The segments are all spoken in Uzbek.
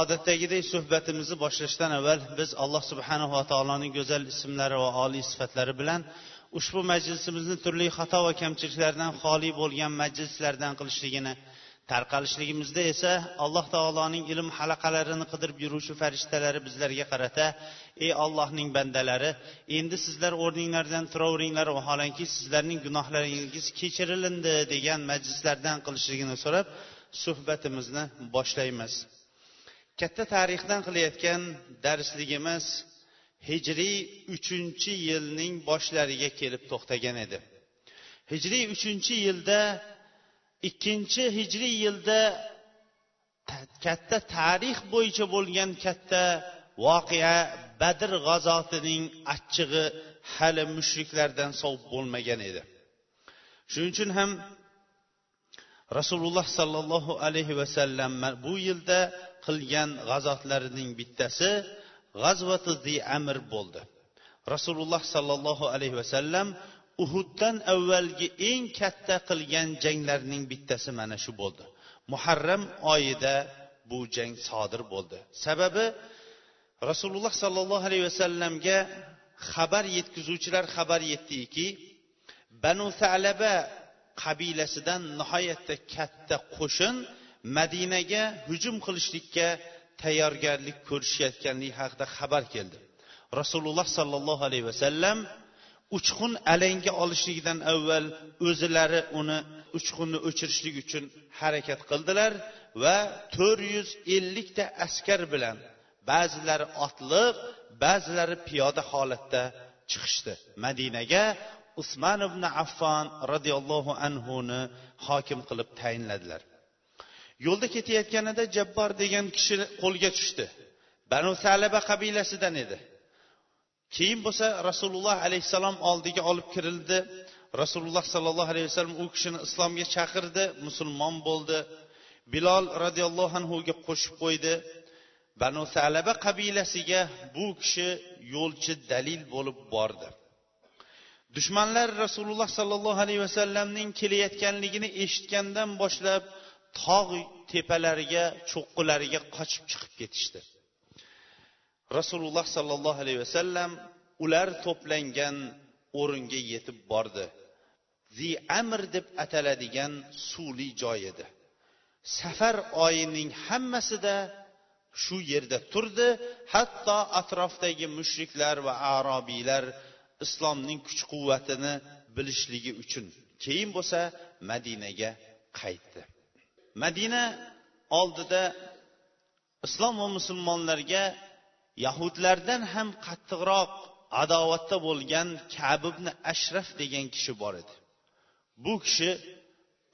Odatdagidek suhbatimizni boshlashdan avval biz alloh subhanava taoloning go'zal ismlari va oliy sifatlari bilan ushbu majlisimizni turli xato va kamchiliklardan xoli bo'lgan majlislardan qilishligini tarqalishligimizda esa alloh taoloning ilm halaqalarini qidirib yuruvchi farishtalari bizlarga qarata ey ollohning bandalari endi sizlar o'rninglardan turaveringlar vaholanki sizlarning gunohlaringiz kechirilindi degan majlislardan qilishligini so'rab suhbatimizni boshlaymiz. Katta tarixdan qilayotgan darsligimiz hijriy uchinchi yilning boshlariga kelib to'xtagan edi. Hijriy uchinchi yilda ikkinchi hijriy yilda katta tarix bo'yicha bo'lgan katta voqea badr g'azotining achchig'i hali mushriklardan sovib bo'lmagan edi. Shuning uchun ham rasululloh sollallohu alayhi vasallam bu yilda qilgan g'azotlarining bittasi g'azvati zi amr bo'ldi. Rasululloh sollallohu alayhi vasallam uhuddan avvalgi eng katta qilgan janglarning bittasi mana shu bo'ldi. Muharram oyida bu jang sodir bo'ldi. Sababi rasululloh sollallohu alayhi vasallamga xabar yetkazuvchilar xabar yetdiki banu salaba qabilasidan nihoyatda katta qo'shin madinaga hujum qilishlikka tayyorgarlik ko'rishayotganligi haqida xabar keldi. Rasululloh sollallohu alayhi vasallam uchqun alanga olishligidan avval o'zilari uni uchqunni o'chirishlik uchun harakat qildilar va to'rt yuz ellikta askar bilan ba'zilari otliq ba'zilari piyoda holatda chiqishdi. Madinaga usmon ibn affon roziyallohu anhuni hokim qilib tayinladilar. Yo'lda ketayotganida jabbor degan kishi qo'lga tushdi. Banu salaba qabilasidan edi. Keyin bo'lsa rasululloh alayhissalom oldiga olib kirildi. Rasululloh sollallohu alayhi vasallam u kishini islomga chaqirdi musulmon bo'ldi. Bilol roziyallohu anhuga qo'shib qo'ydi. Banu salaba qabilasiga bu kishi yo'lchi dalil bo'lib bordi. Dushmanlar rasululloh sollallohu alayhi vasallamning kelayotganligini eshitgandan boshlab tog' tepalariga cho'qqilariga qochib chiqib ketishdi. Rasululloh sollallohu alayhi vasallam ular to'plangan o'ringa yetib bordi. Zi amr deb ataladigan suvli joy edi. Safar oyining hammasida shu yerda turdi. Hatto atrofdagi mushriklar va arobiylar islomning kuch quvvatini bilishligi uchun keyin bo'lsa madinaga qaytdi. Madina oldida islom va musulmonlarga yahudlardan ham qattiqroq adovatda bo'lgan kabibni ashraf degan kishi bor edi. Bu kishi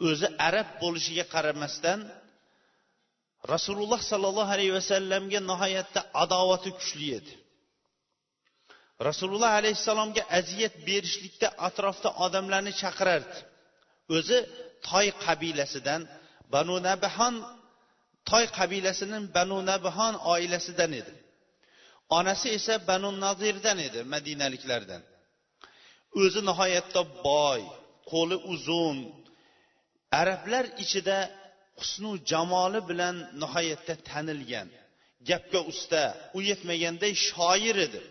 o'zi arab bo'lishiga qaramasdan rasululloh sollallohu alayhi vasallamga nihoyatda adovati kuchli edi. Rasululloh alayhissalomga aziyat berishlikda atrofda odamlarni chaqirardi. O'zi toy qabilasidan banu nabihon toy qabilasining banu nabihon oilasidan edi. Onasi esa banu nazirdan edi madinaliklardan. O'zi nihoyatda boy qo'li uzun. Arablar ichida husnu jamoli bilan nihoyatda tanilgan. Gapga usta u yetmaganday shoir edi.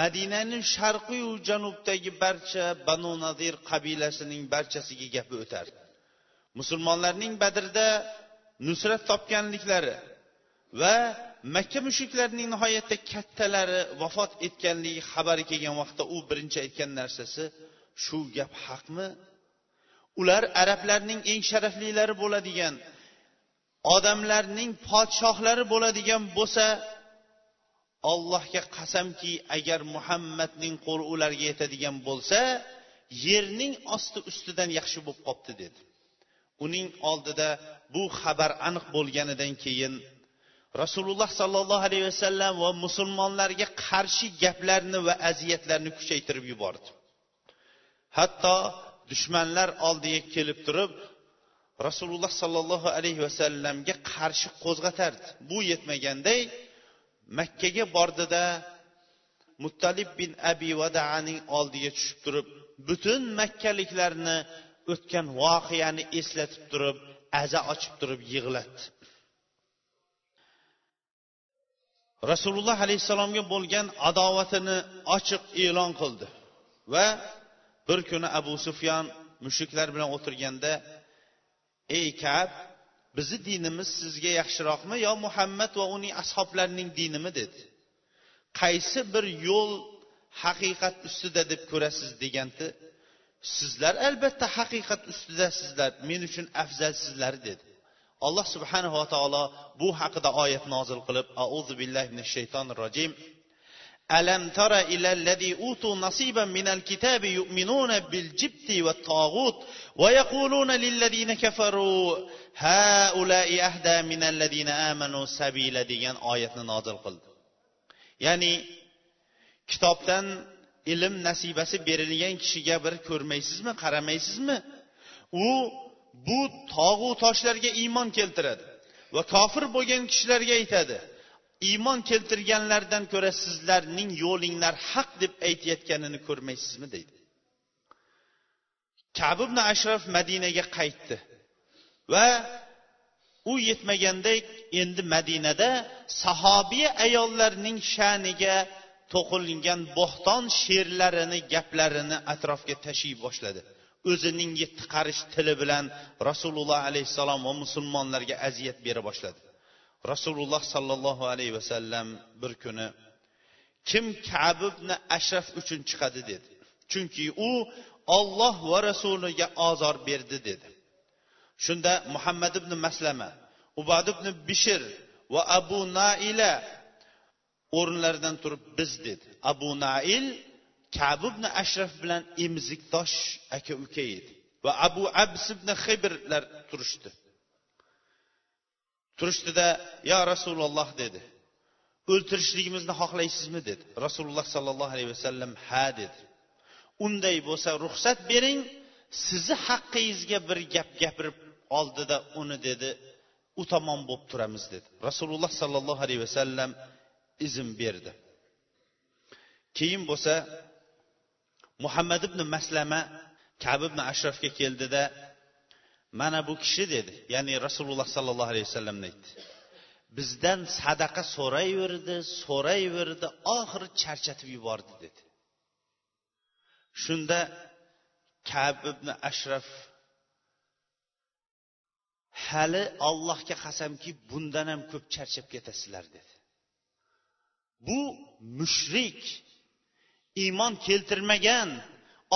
Madinaning sharqiyu janubdagi barcha banu nazir qabilasining barchasiga gapi o'tardi. Musulmonlarning badrda nusrat topganliklari va makka mushuklarining nihoyatda kattalari vafot etganligi xabari kelgan vaqtda u birinchi aytgan narsasi shu gap haqmi? Ular arablarning eng sharaflilari bo'ladigan odamlarning podshohlari bo'ladigan bo'lsa ollohga qasamki agar muhammadning qo'li ularga yetadigan bo'lsa yerning osti ustidan yaxshi bo'lib qolibdi dedi. Uning oldida bu xabar aniq bo'lganidan keyin rasululloh sollallohu alayhi vasallam va musulmonlarga qarshi gaplarni va aziyatlarni kuchaytirib yubordi. Hatto dushmanlar oldiga kelib turib rasululloh sollallohu alayhi vasallamga qarshi qo'zg'atardi. Bu yetmaganday makkaga bordida muttalib bin abi vadaaning oldiga tushib turib butun makkaliklarni o'tgan voqeani eslatib turib aza ochib turib yig'latdi. Rasululloh alayhissalomga bo'lgan adovatini ochiq e'lon qildi va bir kuni abu sufyon mushuklar bilan o'tirganda ey kab bizni dinimiz sizga yaxshiroqmi yo muhammad va uning ashoblarining dinimi? dedi. Qaysi bir yo'l haqiqat ustida deb ko'rasiz? deganda sizlar albatta haqiqat ustidasizlar men uchun afzalsizlar dedi alloh subhanava taolo bu haqida oyat nozil qilib auzu billahi minash shaytonir rojim ألم تر إلى الذي أوتوا نصيبا من الكتاب يؤمنون بالجبت والطاغوت ويقولون للذين كفروا هؤلاء أهدى من الذين آمنوا سبيلا degan oyatni nozil qildi ya'ni kitobdan ilm nasibasi berilgan kishiga bir ko'rmaysizmi qaramaysizmi? U bu tog'u toshlarga iymon keltiradi va kofir bo'lgan kishilarga aytadi iymon keltirganlardan ko'ra sizlarning yo'linglar haq deb aytayotganini ko'rmaysizmi deydi. Kab ibn ashraf madinaga qaytdi va u yetmagandek endi madinada sahobiya ayollarning sha'niga to'qilgan bo'xton she'rlarini gaplarini atrofga tashiy boshladi. O'zining yetti qarish tili bilan rasululloh alayhissalom va musulmonlarga aziyat bera boshladi. Rasululloh sollallohu alayhi vasallam bir kuni kim kab ibn ashraf uchun chiqadi? dedi. Chunki u olloh va rasuliga ozor berdi dedi. Shunda muhammad ibn maslama ubad ibn bishir va abu naila o'rinlaridan turib biz dedi. Abu nail kab ibn ashraf bilan emizikdosh aka uka edi. Va abu abs ibn xibrlar turishdi. Turishdida yo rasululloh dedi. O'ltirishligimizni xohlaysizmi? dedi. Rasululloh sollallohu alayhi vasallam ha dedi. Unday bo'lsa ruxsat bering sizni haqqingizga bir gap gapirib oldida uni dedi. U tomon bo'lib turamiz dedi. Rasululloh sollallohu alayhi vasallam izn berdi. Keyin bo'lsa muhammad ibn maslama kab ibn ashrafga keldida mana bu kishi dedi. Ya'ni rasululloh sollallohu alayhi vasallamni aytdi. Bizdan sadaqa so'rayverdi so'rayverdi oxiri charchatib yubordi dedi. Shunda kab ibn ashraf hali allohga qasamki bundan ham ko'p charchab ketasizlar dedi. Bu mushrik iymon keltirmagan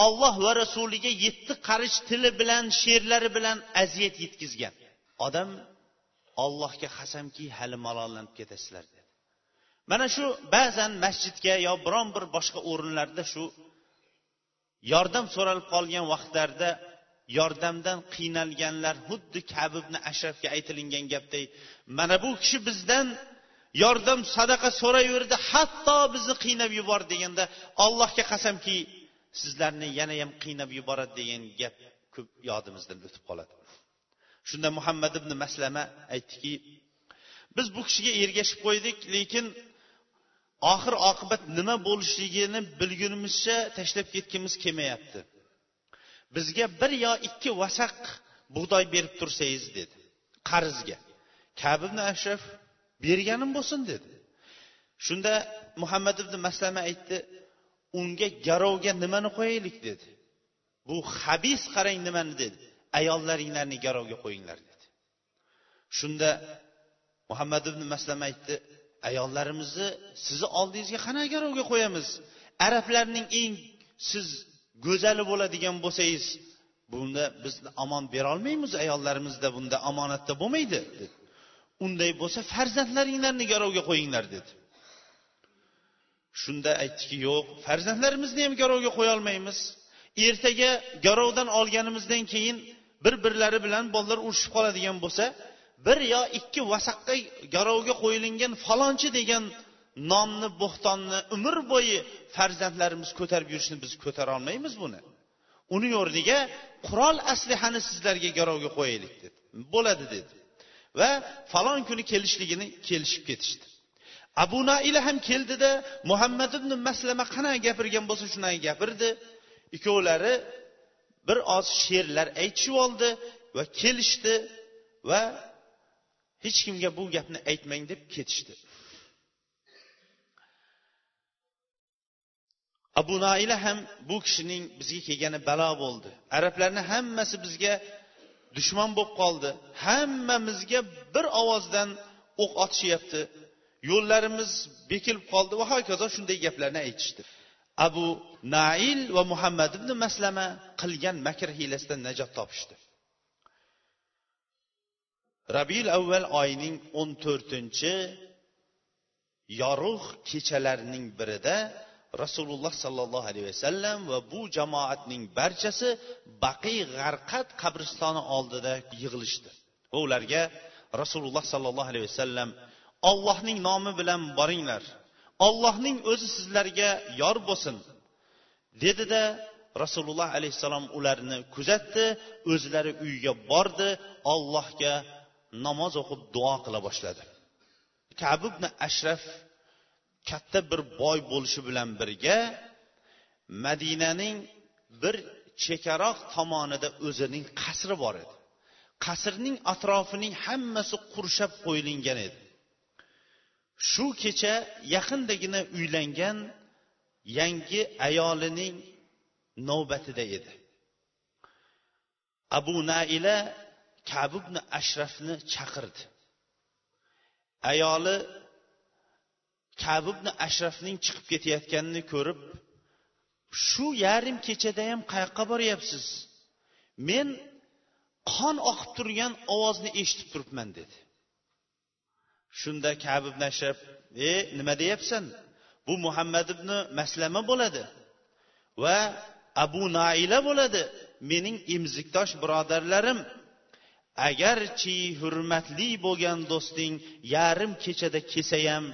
olloh va rasuliga yetti qarich tili bilan she'rlari bilan aziyat yetkazgan. Odam ollohga qasamki hali malollanib ketasizlar dedi. Mana shu ba'zan masjidga yo biron bir boshqa o'rinlarda shu yordam so'ralib qolgan vaqtlarda yordamdan qiynalganlar xuddi kabibni ashrafga aytilingan gapday mana bu kishi bizdan yordam sadaqa so'rayverdi hatto bizni qiynab yubordi deganda allohga qasamki sizlarni yana ham qiynab yuboradi degan gap ko'p yodimizdan o'tib qoladi. Shunda muhammad ibn maslama aytdiki biz bu kishiga ergashib qo'ydik lekin oxir oqibat nima bo'lishligini bilgunimizcha tashlab ketgimiz kelmayapti. Bizga bir yo ikki vasaq bug'doy berib tursangiz dedi. Qarzga. Kabibn ashraf berganim bo'lsin dedi. Shunda muhammad ibn maslama aytdi unga garovga nimani qo'yaylik dedi. Bu habis qarang nimani dedi. Ayollaringlarni garovga qo'yinglar dedi. Shunda muhammad ibn maslama aytdi ayollarimizni sizni oldingizga qanaqa garovga qo'yamiz? Arablarning eng siz go'zali bo'ladigan bo'lsangiz bunda biz omon berolmaymiz ayollarimizda bunda omonatda bo'lmaydi dedi. Unday bo'lsa farzandlaringlarni garovga qo'yinglar dedi. Shunda aytdiki yo'q farzandlarimizni ham garovga qo'yolmaymiz. Ertaga garovdan olganimizdan keyin bir birlari bilan bolalar urushib qoladigan bo'lsa bir yo ikki vasaqqa garovga qo'yilgan falonchi degan nomni bo'xtonni umr bo'yi farzandlarimiz ko'tarib yurishini biz ko'tara olmaymiz buni. Uni o'rniga qurol aslihani sizlarga garovga qo'yaylik dedi. Bo'ladi dedi. Va falon kuni kelishligini kelishib ketishdi. Abu naila ham keldida muhammad ibn maslama qanaqa gapirgan bo'lsa shunaqa gapirdi. Ikkovlari bir oz she'rlar aytishib oldi va kelishdi va hech kimga bu gapni aytmang deb ketishdi. Abu noila ham bu kishining bizga kelgani balo bo'ldi. Arablarni hammasi bizga dushman bo'lib qoldi. Hammamizga bir ovozdan o'q otishyapti. Yo'llarimiz bekilib qoldi. Va hokazo shunday gaplarni aytishdi. Abu nail va muhammad ibn maslama qilgan makr hiylasidan najot topishdi. Rabiul avval oyining o'n to'rtinchi yorug' kechalarining birida rasululloh sollallohu alayhi vasallam va bu jamoatning barchasi baqiy g'arqat qabristoni oldida yig'ilishdi. Va ularga rasululloh sollallohu alayhi vasallam ollohning nomi bilan boringlar. Ollohning o'zi sizlarga yor bo'lsin. dedida rasululloh alayhissalom ularni kuzatdi o'zlari uyiga bordi ollohga namoz o'qib duo qila boshladi. Kab ibn ashraf katta bir boy bo'lishi bilan birga madinaning bir chekaroq tomonida o'zining qasri bor edi. Qasrning atrofining hammasi qurshab qo'yilgan edi. Shu kecha yaqindagina uylangan yangi ayolining navbatida edi. Abu naila kabibni ashrafni chaqirdi. Ayoli kabibni ashrafning chiqib ketayotganini ko'rib shu yarim kechada ham qayoqqa boryapsiz? Men qon oqib turgan ovozni eshitib turibman dedi. Shunda kab ibn ashraf e nima deyapsan? Bu muhammad ibn maslama bo'ladi va abu naila bo'ladi mening emzikdosh birodarlarim. Agarchi hurmatli bo'lgan do'sting yarim kechada ham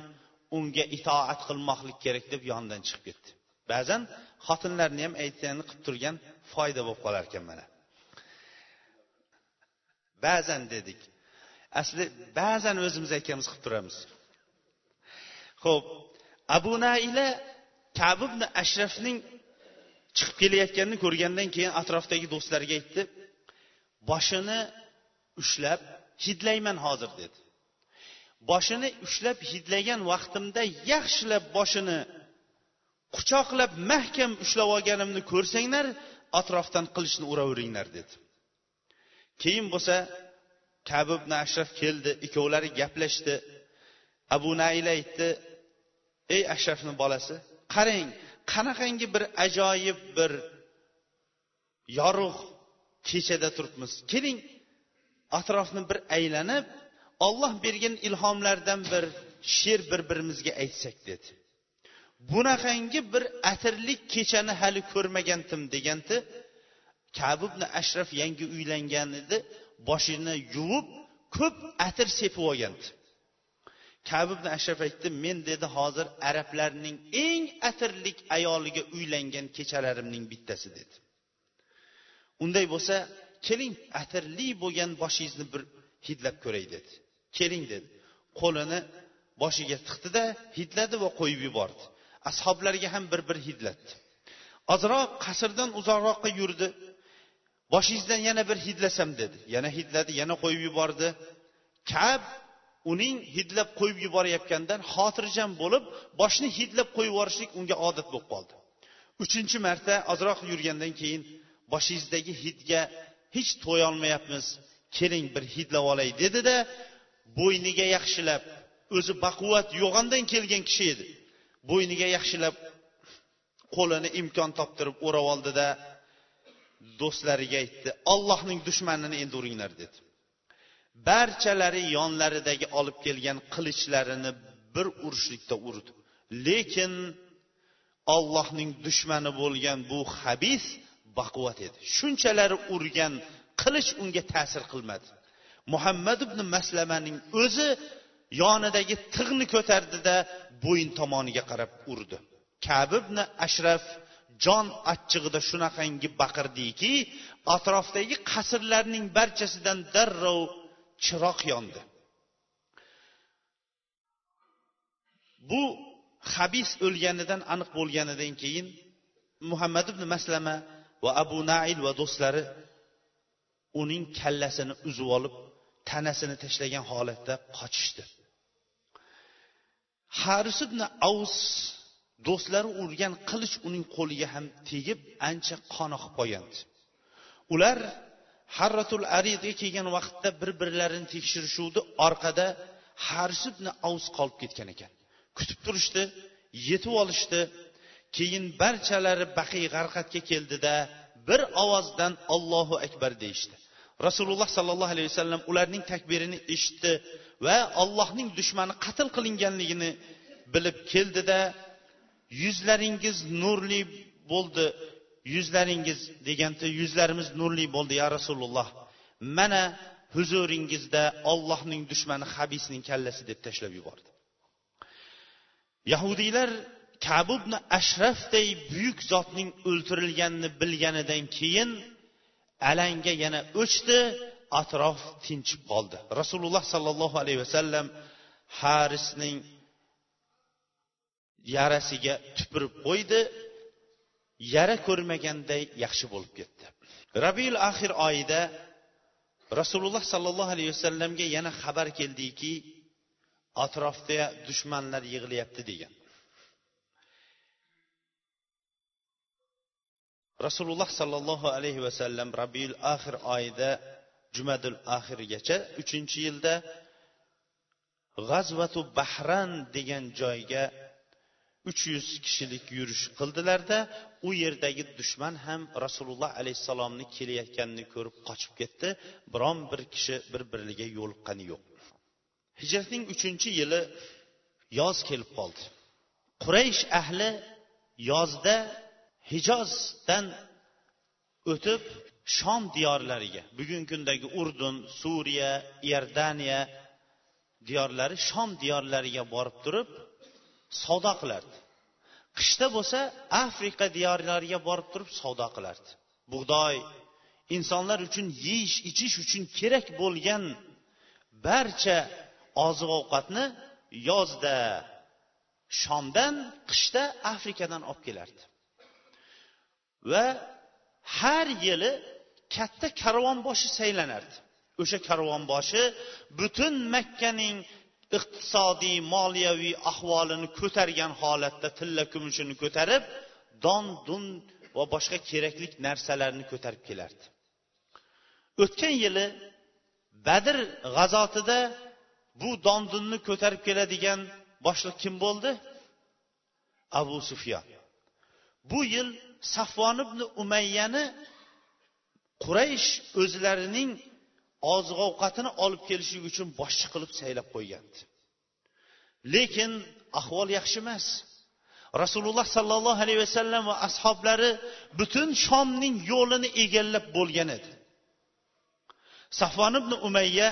unga itoat qilmoqlik kerak deb yonidan chiqib ketdi. Ba'zan xotinlarni ham aytganini qilib turgan foyda bo'lib qolar ekan mana. Ba'zan dedik asli ba'zan o'zimiz aytganimiz qilib turamiz. Ho'p abu naila kab ibn ashrafning chiqib kelayotganini ko'rgandan keyin atrofdagi do'stlariga aytdi boshini ushlab hidlayman hozir dedi. Boshini ushlab hidlagan vaqtimda yaxshilab boshini quchoqlab mahkam ushlab olganimni ko'rsanglar atrofdan qilichni uraveringlar dedi. Keyin bo'lsa kabi ibn ashraf keldi ikkovlari gaplashdi. Abu naila aytdi ey ashrafni bolasi qarang qanaqangi bir ajoyib bir yorug' kechada turibmiz. Keling atrofni bir aylanib olloh bergan ilhomlardan bir she'r bir birimizga aytsak dedi. Bunaqangi bir atirlik kechani hali ko'rmagandim deganda ibn ashraf yangi uylangan edi boshini yuvib ko'p atir sepib olgandi. Kabibni ashraf aytdi men dedi hozir arablarning eng atirlik ayoliga uylangan kechalarimning bittasi dedi. Unday bo'lsa keling atirli bo'lgan boshingizni bir hidlab ko'ray dedi. Keling dedi. Qo'lini boshiga tiqdida hidladi va qo'yib yubordi. Ashoblarga ham bir bir hidlatdi. Ozroq qasrdan uzoqroqqa yurdi. Boshingizdan yana bir hidlasam dedi. Yana hidladi yana qo'yib yubordi. Kab uning hidlab qo'yib yuborayotganidan xotirjam bo'lib boshni hidlab qo'yib yuborishlik unga odat bo'lib qoldi. Uchinchi marta ozroq yurgandan keyin boshingizdagi hidga hech to'yolmayapmiz. Keling bir hidlab olay dedida bo'yniga yaxshilab o'zi baquvvat yo'g'ondan kelgan kishi edi. Bo'yniga yaxshilab qo'lini imkon toptirib o'rab oldida do'stlariga aytdi ollohning dushmanini endi uringlar dedi. Barchalari yonlaridagi olib kelgan qilichlarini bir urishlikda urdi. Lekin ollohning dushmani bo'lgan bu habis baquvvat edi. Shunchalari urgan qilich unga ta'sir qilmadi. Muhammad ibn maslamaning o'zi yonidagi tig'ni ko'tardida bo'yin tomoniga qarab urdi. Kab ibn ashraf jon achchig'ida shunaqangi baqirdiki atrofdagi qasrlarning barchasidan darrov chiroq yondi. Bu habis o'lganidan aniq bo'lganidan keyin muhammad ibn maslama va abu nail va do'stlari uning kallasini uzib olib tanasini tashlagan holatda qochishdi. Haris ibn avs do'stlari urgan qilich uning qo'liga ham tegib ancha qon oqib qolgandi ular harratul aridga kelgan vaqtda bir birlarini tekshirishuvdi orqada haris ibn avs qolib ketgan ekan. Kutib turishdi yetib olishdi keyin barchalari baqiy g'arqatga keldida bir ovozdan ollohu akbar deyishdi. Rasululloh sollallohu alayhi vasallam ularning takbirini eshitdi va allohning dushmani qatl qilinganligini bilib keldida yuzlaringiz nurli bo'ldi yuzlaringiz deganda yuzlarimiz nurli bo'ldi ya rasululloh mana huzuringizda ollohning dushmani habisning kallasi deb tashlab yubordi. Yahudiylar kabubni ashrafday buyuk zotning o'ltirilganini bilganidan keyin alanga yana o'chdi atrof tinchib qoldi. Rasululloh sollallohu alayhi vasallam harisning yarasiga tupurib qo'ydi. Yara ko'rmaganday yaxshi bo'lib ketdi. Rabiul axir oyida rasululloh sollallohu alayhi vasallamga yana xabar keldiki atrofda dushmanlar yig'ilyapti degan. Rasululloh sollallohu alayhi vasallam rabiul axir oyida jumadul axirgacha uchinchi yilda g'azvatu bahran degan joyga uch yuz kishilik yurish qildilarda u yerdagi dushman ham rasululloh alayhissalomni kelayotganini ko'rib qochib ketdi. Biron bir kishi bir biriga yo'liqqani yo'q. Hijratning uchinchi yili yoz kelib qoldi. Quraysh ahli yozda hijozdan o'tib shom diyorlariga bugungi kundagi urdun suriya iordaniya diyorlari shom diyorlariga borib turib savdo qilardi. Qishda bo'lsa afrika diyorlariga borib turib savdo qilardi. Bug'doy insonlar uchun yeyish ichish uchun kerak bo'lgan barcha oziq ovqatni yozda shomdan qishda afrikadan olib kelardi. Va har yili katta karvonboshi saylanardi. O'sha karvonboshi butun makkaning iqtisodiy moliyaviy ahvolini ko'targan holatda tilla kumushini ko'tarib don dun va boshqa kerakli narsalarni ko'tarib kelardi. O'tgan yili badr g'azotida bu dondunni ko'tarib keladigan boshliq kim bo'ldi? Abu sufyon. Bu yil safvon ibn umayyani quraysh o'zlarining oziq ovqatini olib kelishlik uchun boshchi qilib saylab qo'ygandi. Lekin ahvol yaxshi emas. Rasululloh sollallohu alayhi vasallam va ashoblari butun shomning yo'lini egallab bo'lgan edi. Safvon ibn umayya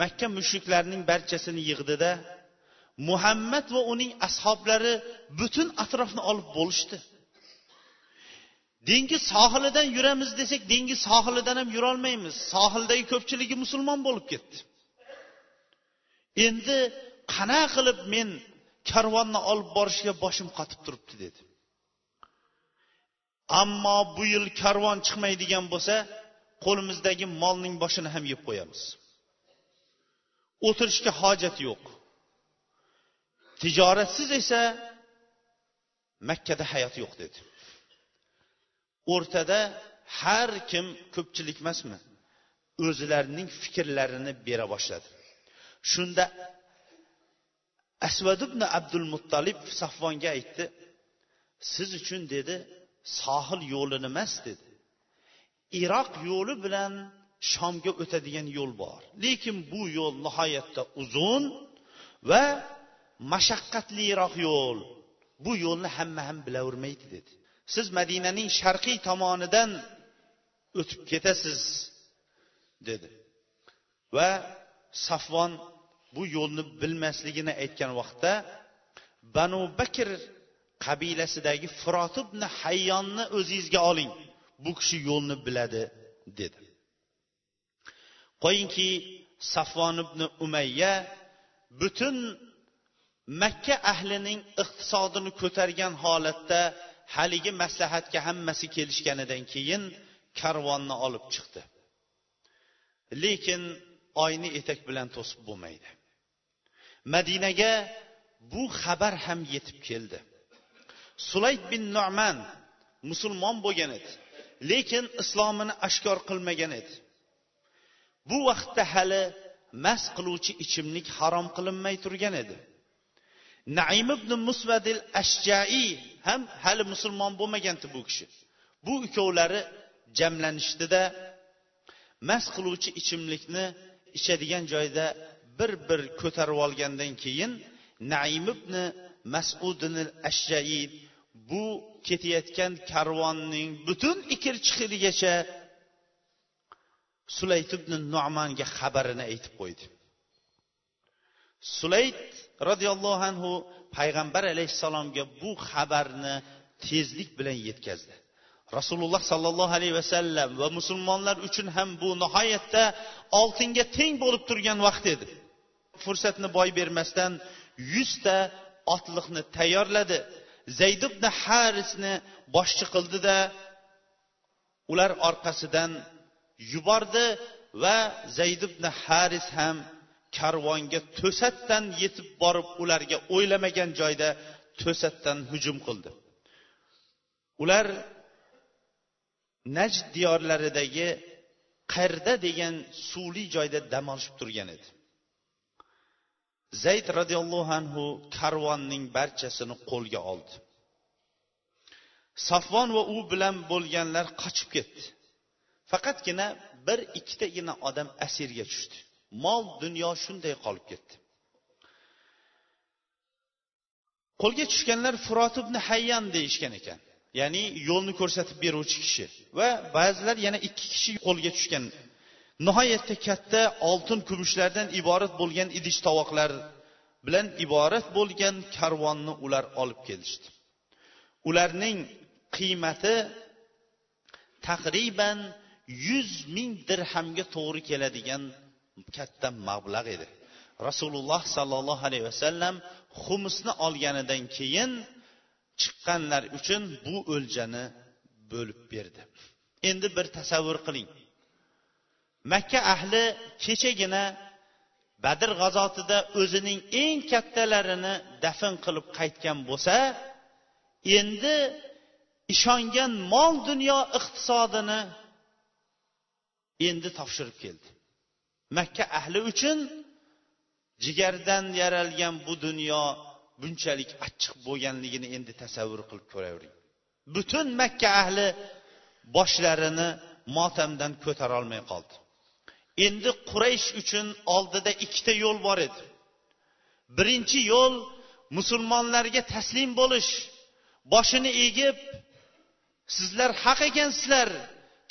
makka mushriklarining barchasini yig'dida muhammad va uning ashoblari butun atrofni olib bo'lishdi. Dengiz sohilidan yuramiz desak dengiz sohilidan ham yurolmaymiz. Sohildagi ko'pchiligi musulmon bo'lib ketdi. Endi qana qilib men karvonni olib borishga boshim qotib turibdi dedi. Ammo bu yil karvon chiqmaydigan bo'lsa qo'limizdagi molning boshini ham yeb qo'yamiz. O'tirishga hojat yo'q. Tijoratsiz esa makkada hayot yo'q dedi. O'rtada har kim ko'pchilik emasmi? O'zlarining fikrlarini bera boshladi. Shunda asvad ibn abdul muttalib safvonga aytdi siz uchun dedi sohil yo'lini emas dedi. Iroq yo'li bilan shomga o'tadigan yo'l bor. Lekin bu yo'l nihoyatda uzun va mashaqqatliroq yo'l. Bu yo'lni hamma ham bilavermaydi dedi. Siz madinaning sharqiy tomonidan o'tib ketasiz dedi. Va safvon bu yo'lni bilmasligini aytgan vaqtda banu bakr qabilasidagi firot ibn hayyonni o'zingizga oling. Bu kishi yo'lni biladi dedi. Qo'yingki safvon ibn umayya butun makka ahlining iqtisodini ko'targan holatda haligi maslahatga hammasi kelishganidan keyin karvonni olib chiqdi. Lekin oyni etak bilan to'sib bo'lmaydi. Madinaga bu xabar ham yetib keldi. Sulayd bin numan musulmon bo'lgan edi lekin islomini oshkor qilmagan edi. Bu vaqtda hali mast qiluvchi ichimlik harom qilinmay turgan edi. Naim ibn musvadil ashjai ham hali musulmon bo'lmagan edi bu kishi. Bu ikkovlari jamlanishdida mast qiluvchi ichimlikni ichadigan joyda bir bir ko'tarib olgandan keyin naim ibn masudin ashjai bu ketayotgan karvonning butun ikir chiqirigacha sulayt ibn nomanga xabarini aytib qo'ydi. Sulayt roziyallohu anhu payg'ambar alayhissalomga bu xabarni tezlik bilan yetkazdi. Rasululloh sollallohu alayhi vasallam va musulmonlar uchun ham bu nihoyatda oltinga teng bo'lib turgan vaqt edi. Fursatni boy bermasdan yuzta otliqni tayyorladi. Zayd ibn harisni boshchi qildida ular orqasidan yubordi va zayd ibn haris ham karvonga to'satdan yetib borib ularga o'ylamagan joyda to'satdan hujum qildi. Ular najd diyorlaridagi qarda degan suvli joyda dam olishib turgan edi. Zayd roziyallohu anhu karvonning barchasini qo'lga oldi. Safvon va u bilan bo'lganlar qochib ketdi. Faqatgina bir ikkitagina odam asirga tushdi. Mol dunyo shunday qolib ketdi. Qo'lga tushganlar furot ibn hayyan deyishgan ekan. Ya'ni yo'lni ko'rsatib beruvchi kishi. Va ba'zilar yana ikki kishi qo'lga tushgan. Nihoyatda katta oltin kumushlardan iborat bo'lgan idish tovoqlar bilan iborat bo'lgan karvonni ular olib kelishdi. Ularning qiymati taqriban yuz ming dirhamga to'g'ri keladigan katta mablag' edi. Rasululloh sollallohu alayhi vasallam xumusni olganidan keyin chiqqanlar uchun bu o'ljani bo'lib berdi. Endi bir tasavvur qiling. Makka ahli kechagina badr g'azotida o'zining eng kattalarini dafn qilib qaytgan bo'lsa endi ishongan mol dunyo iqtisodini endi topshirib keldi. Makka ahli uchun jigardan yaralgan bu dunyo bunchalik achchiq bo'lganligini endi tasavvur qilib ko'ravering. Butun makka ahli boshlarini motamdan ko'tarolmay qoldi. Endi quraysh uchun oldida ikkita yo'l bor edi. Birinchi yo'l musulmonlarga taslim bo'lish. Boshini egib sizlar haq ekansizlar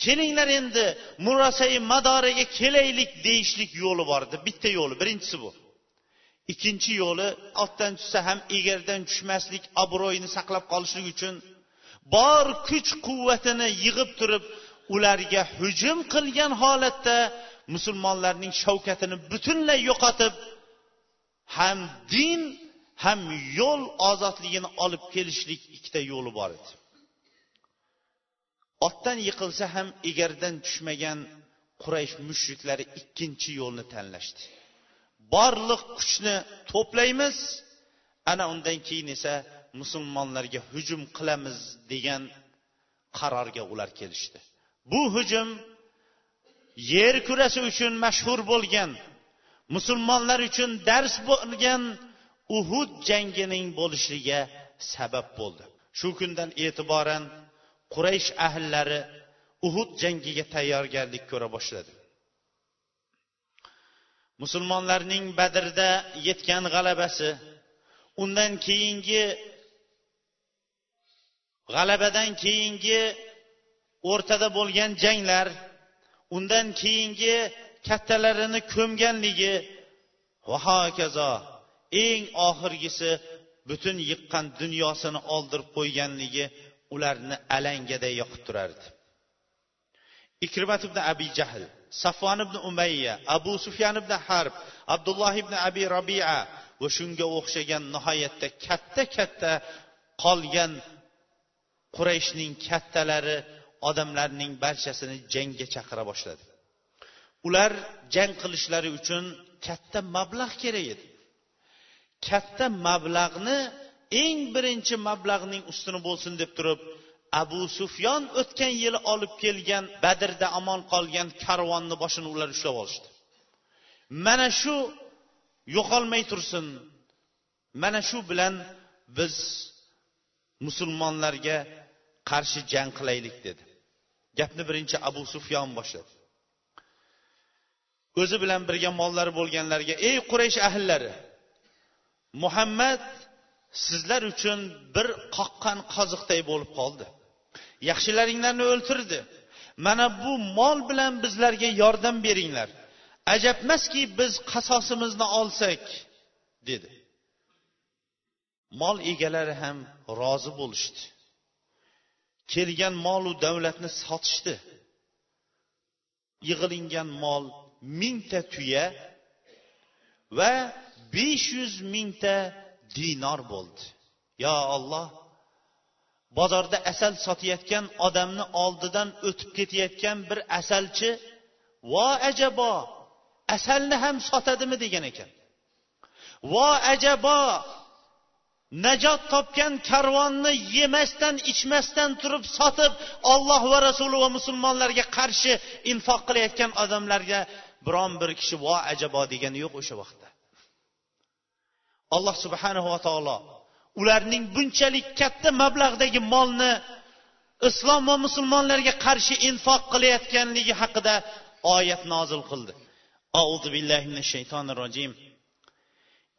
kelinglar endi murasai madoriga kelaylik deyishlik yo'li bor edi. Bitta yo'li birinchisi bu. Ikkinchi yo'li otdan tushsa ham egardan tushmaslik obro'yini saqlab qolishlik uchun bor kuch quvvatini yig'ib turib ularga hujum qilgan holatda musulmonlarning shavkatini butunlay yo'qotib ham din ham yo'l ozodligini olib kelishlik ikkita yo'li bor edi. Otdan yiqilsa ham egardan tushmagan quraysh mushriklari ikkinchi yo'lni tanlashdi. Borliq kuchni to'playmiz ana undan keyin esa musulmonlarga hujum qilamiz degan qarorga ular kelishdi. Bu hujum yer kurasi uchun mashhur bo'lgan musulmonlar uchun dars bo'lgan uhud jangining bo'lishiga sabab bo'ldi. Shu kundan e'tiboran quraysh ahllari uhud jangiga tayyorgarlik ko'ra boshladi. Musulmonlarning badrda yetgan g'alabasi undan keyingi g'alabadan keyingi o'rtada bo'lgan janglar undan keyingi kattalarini ko'mganligi va hokazo eng oxirgisi butun yiqqan dunyosini oldirib qo'yganligi ularni alangada yoqib turardi. Ikrimat ibn abi jahl safvon ibn umayya abu sufyan ibn harb abdulloh ibn abi robia va shunga o'xshagan nihoyatda katta katta qolgan qurayshning kattalari odamlarning barchasini jangga chaqira boshladi. Ular jang qilishlari uchun katta mablag' kerak edi. Katta mablag'ni eng birinchi mablag'ning ustuni bo'lsin deb turib abu sufyon o'tgan yili olib kelgan badrda omon qolgan karvonni boshini ular ushlab olishdi. Mana shu yo'qolmay tursin mana shu bilan biz musulmonlarga qarshi jang qilaylik dedi. Gapni birinchi abu sufyon boshladi. O'zi bilan birga mollari bo'lganlarga ey quraysh ahllari muhammad sizlar uchun bir qoqqan qoziqday bo'lib qoldi. Yaxshilaringlarni o'ltirdi. Mana bu mol bilan bizlarga yordam beringlar. Ajabmaski biz qasosimizni olsak dedi. Mol egalari ham rozi bo'lishdi. Kelgan molu davlatni sotishdi. Yig'ilingan mol mingta tuya va besh yuz mingta dinor bo'ldi. Yo olloh bozorda asal sotayotgan odamni oldidan o'tib ketayotgan bir asalchi vo ajabo asalni ham sotadimi? degan ekan. Vo ajabo najot topgan karvonni yemasdan ichmasdan turib sotib olloh va rasuli va musulmonlarga qarshi infoq qilayotgan odamlarga biron bir kishi vo ajabo degani yo'q o'sha vaqt. alloh subhanahu va taolo ularning bunchalik katta mablag'dagi molni islom va musulmonlarga qarshi infoq qilayotganligi haqida oyat nozil qildi auzu billahi minash shaytonir rojim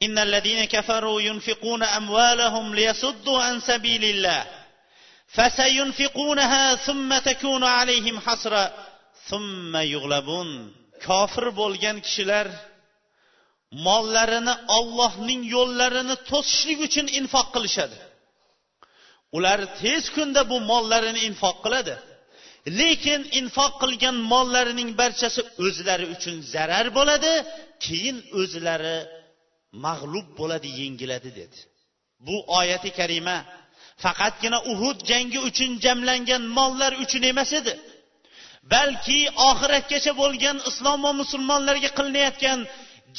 إن الذين كفروا ينفقون أموالهم ليصدوا عن سبيل الله فسينفقونها ثم تكون عليهم حسرة ثم يغلبون kofir bo'lgan kishilar mollarini ollohning yo'llarini to'sishlik uchun infoq qilishadi. Ular tez kunda bu mollarini infoq qiladi. Lekin infoq qilgan mollarining barchasi o'zlari uchun zarar bo'ladi keyin o'zlari mag'lub bo'ladi yengiladi dedi. Bu oyati karima faqatgina uhud jangi uchun jamlangan mollar uchun emas edi. Balki oxiratgacha bo'lgan islom va musulmonlarga qilinayotgan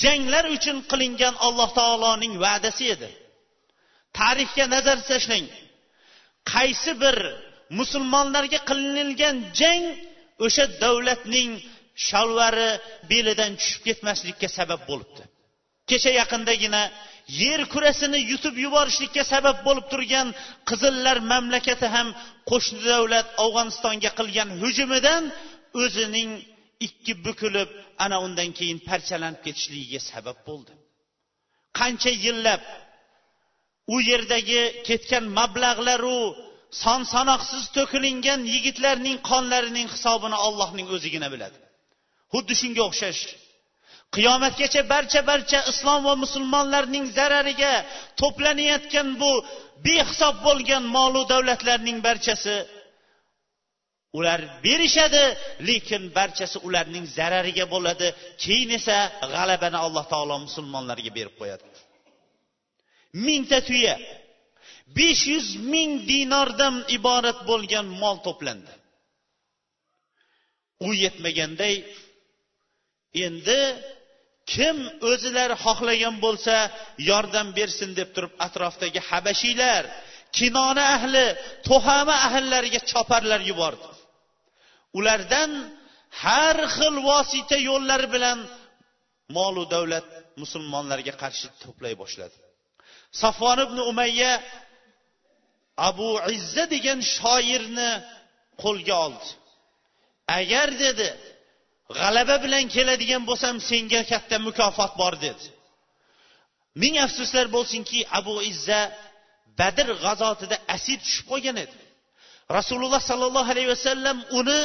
janglar uchun qilingan alloh taoloning va'dasi edi. Tarixga nazar tashlang qaysi bir musulmonlarga qilinilgan jang o'sha davlatning shalvari belidan tushib ketmaslikka sabab bo'libdi. Kecha yaqindagina yer kurasini yutib yuborishlikka sabab bo'lib turgan qizillar mamlakati ham qo'shni davlat afg'onistonga qilgan hujumidan o'zining ikki bukilib ana undan keyin parchalanib ketishligiga sabab bo'ldi. Qancha yillab u yerdagi ketgan mablag'laru son sanoqsiz to'kilingan yigitlarning qonlarining hisobini allohning o'zigina biladi. Xuddi shunga o'xshash qiyomatgacha barcha barcha islom va musulmonlarning zarariga to'planayotgan bu behisob bo'lgan molu davlatlarning barchasi ular berishadi lekin barchasi ularning zarariga bo'ladi. Keyin esa g'alabani alloh taolo musulmonlarga berib qo'yadi. Mingta tuya besh yuz ming dinordan iborat bo'lgan mol to'plandi. U yetmaganday endi kim o'zilari xohlagan bo'lsa yordam bersin deb turib atrofdagi habashiylar kinona ahli to'hama ahllariga choparlar yubordi. Ulardan har xil vosita yo'llari bilan molu davlat musulmonlarga qarshi to'play boshladi. Safvon ibn umayya abu izza degan shoirni qo'lga oldi. Agar dedi g'alaba bilan keladigan bo'lsam senga katta mukofot bor dedi. Ming afsuslar bo'lsinki abu izza badr g'azotida asir tushib qolgan edi. Rasululloh sollallohu alayhi vasallam uni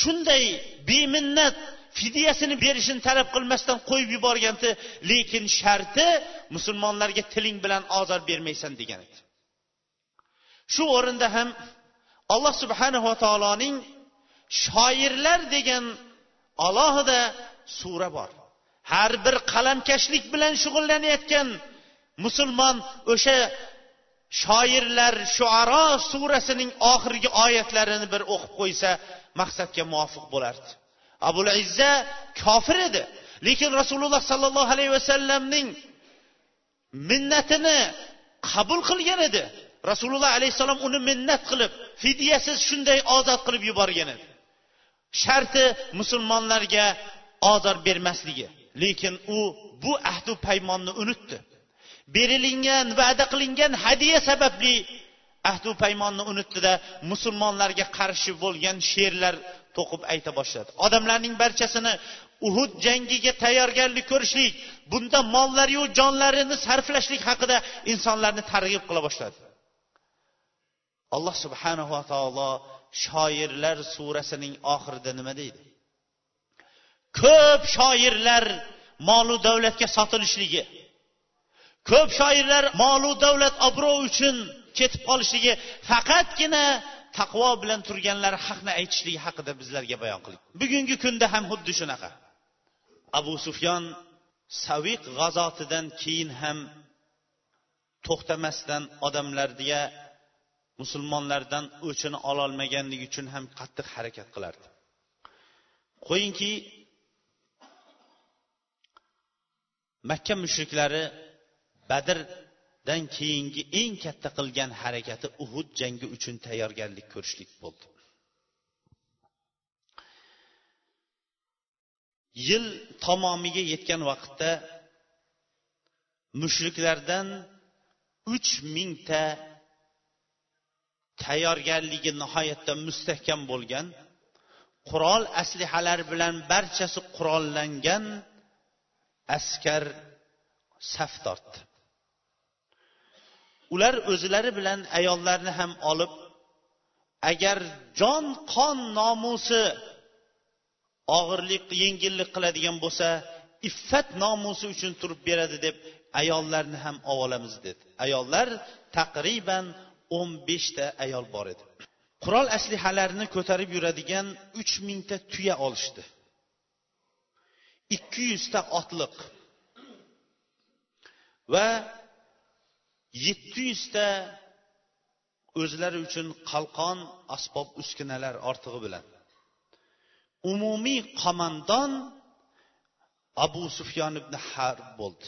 shunday beminnat fidyasini berishini talab qilmasdan qo'yib yuborgandi lekin sharti musulmonlarga tiling bilan ozor bermaysan degan edi. Shu o'rinda ham alloh subhanava taoloning shoirlar degan alohida sura bor. Har bir qalamkashlik bilan shug'ullanayotgan musulmon o'sha shoirlar shuaro surasining oxirgi oyatlarini bir o'qib qo'ysa maqsadga muvofiq bo'lardi. Abul izza kofir edi. Lekin rasululloh sollallohu alayhi vasallamning minnatini qabul qilgan edi. Rasululloh alayhissalom uni minnat qilib fidyasiz shunday ozod qilib yuborgan edi. Sharti musulmonlarga ozor bermasligi. Lekin u bu ahdu paymonni unutdi. Berilingan va'da qilingan hadya sababli ahdu paymonni unutdida musulmonlarga qarshi bo'lgan she'rlar to'qib ayta boshladi. Odamlarning barchasini uhud jangiga tayyorgarlik ko'rishlik bunda mollariyu jonlarini sarflashlik haqida insonlarni targ'ib qila boshladi. Alloh subhanava taolo shoirlar surasining oxirida nima deydi? Ko'p shoirlar molu davlatga sotilishligi ko'p shoirlar molu davlat obro' uchun ketib qolishligi faqatgina taqvo bilan turganlar haqni aytishligi haqida bizlarga bayon qildik. Bugungi kunda ham xuddi shunaqa. Abu sufyon saviq g'azotidan keyin ham to'xtamasdan odamlarga musulmonlardan o'chini ololmaganligi uchun ham qattiq harakat qilardi. Qo'yingki makka mushriklari badrdan keyingi eng katta qilgan harakati uhud jangi uchun tayyorgarlik ko'rishlik bo'ldi. Yil tamomiga yetgan vaqtda mushriklardan uch mingta tayyorgarligi nihoyatda mustahkam bo'lgan qurol aslihalar bilan barchasi qurollangan askar saf tortdi. Ular o'zlari bilan ayollarni ham olib agar jon qon nomusi og'irlik yengillik qiladigan bo'lsa iffat nomusi uchun turib beradi deb ayollarni ham olamiz dedi. Ayollar taqriban o'n beshta ayol bor edi. Qurol aslihalarini ko'tarib yuradigan uch mingta tuya olishdi. Ikki yuzta otliq va yetti yuzta o'zlari uchun qalqon asbob uskunalar ortig'i bilan. Umumiy qo'mondon abu sufyon ibn harb bo'ldi.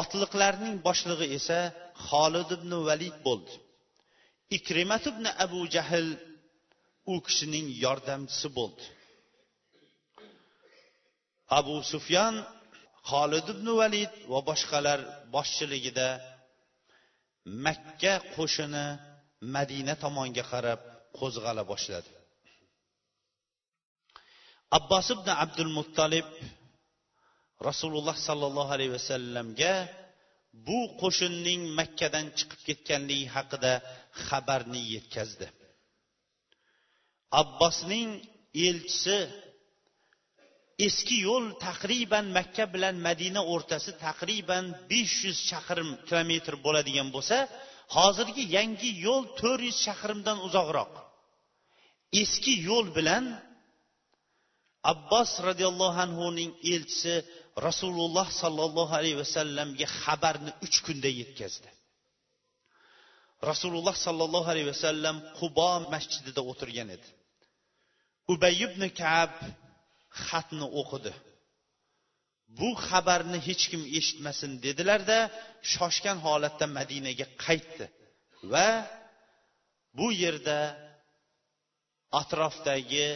Otliqlarning boshlig'i esa xolid ibn valid bo'ldi. Ikrimat ibn abu jahl u kishining yordamchisi bo'ldi. Abu sufyon xolid ibn valid va boshqalar boshchiligida makka qo'shini madina tomonga qarab qo'zg'ala boshladi. Abbos ibn abdul muttolib rasululloh sollallohu alayhi vasallamga bu qo'shinning makkadan chiqib ketganligi haqida xabarni yetkazdi. Abbosning elchisi eski yo'l taqriban makka bilan madina o'rtasi taqriban besh yuz chaqirim kilometr bo'ladigan bo'lsa hozirgi yangi yo'l to'rt yuz chaqirimdan uzoqroq. Eski yo'l bilan abbos roziyallohu anhuning elchisi rasululloh sollallohu alayhi vasallamga xabarni uch kunda yetkazdi. Rasululloh sollallohu alayhi vasallam qubo masjidida o'tirgan edi. Ubay ibn kab xatni o'qidi. Bu xabarni hech kim eshitmasin dedilarda shoshgan holatda madinaga qaytdi va bu yerda atrofdagi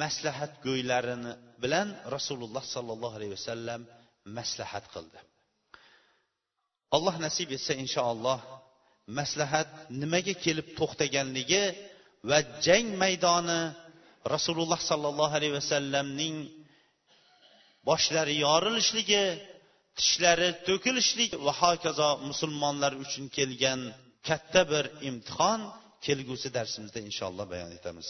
maslahatgo'ylarini bilan rasululloh sollallohu alayhi vasallam maslahat qildi. Alloh nasib etsa inshaalloh maslahat nimaga kelib to'xtaganligi va jang maydoni rasululloh sollallohu alayhi vasallamning boshlari yorilishligi tishlari to'kilishlik va hokazo musulmonlar uchun kelgan katta bir imtihon kelgusi darsimizda inshaalloh bayon etamiz.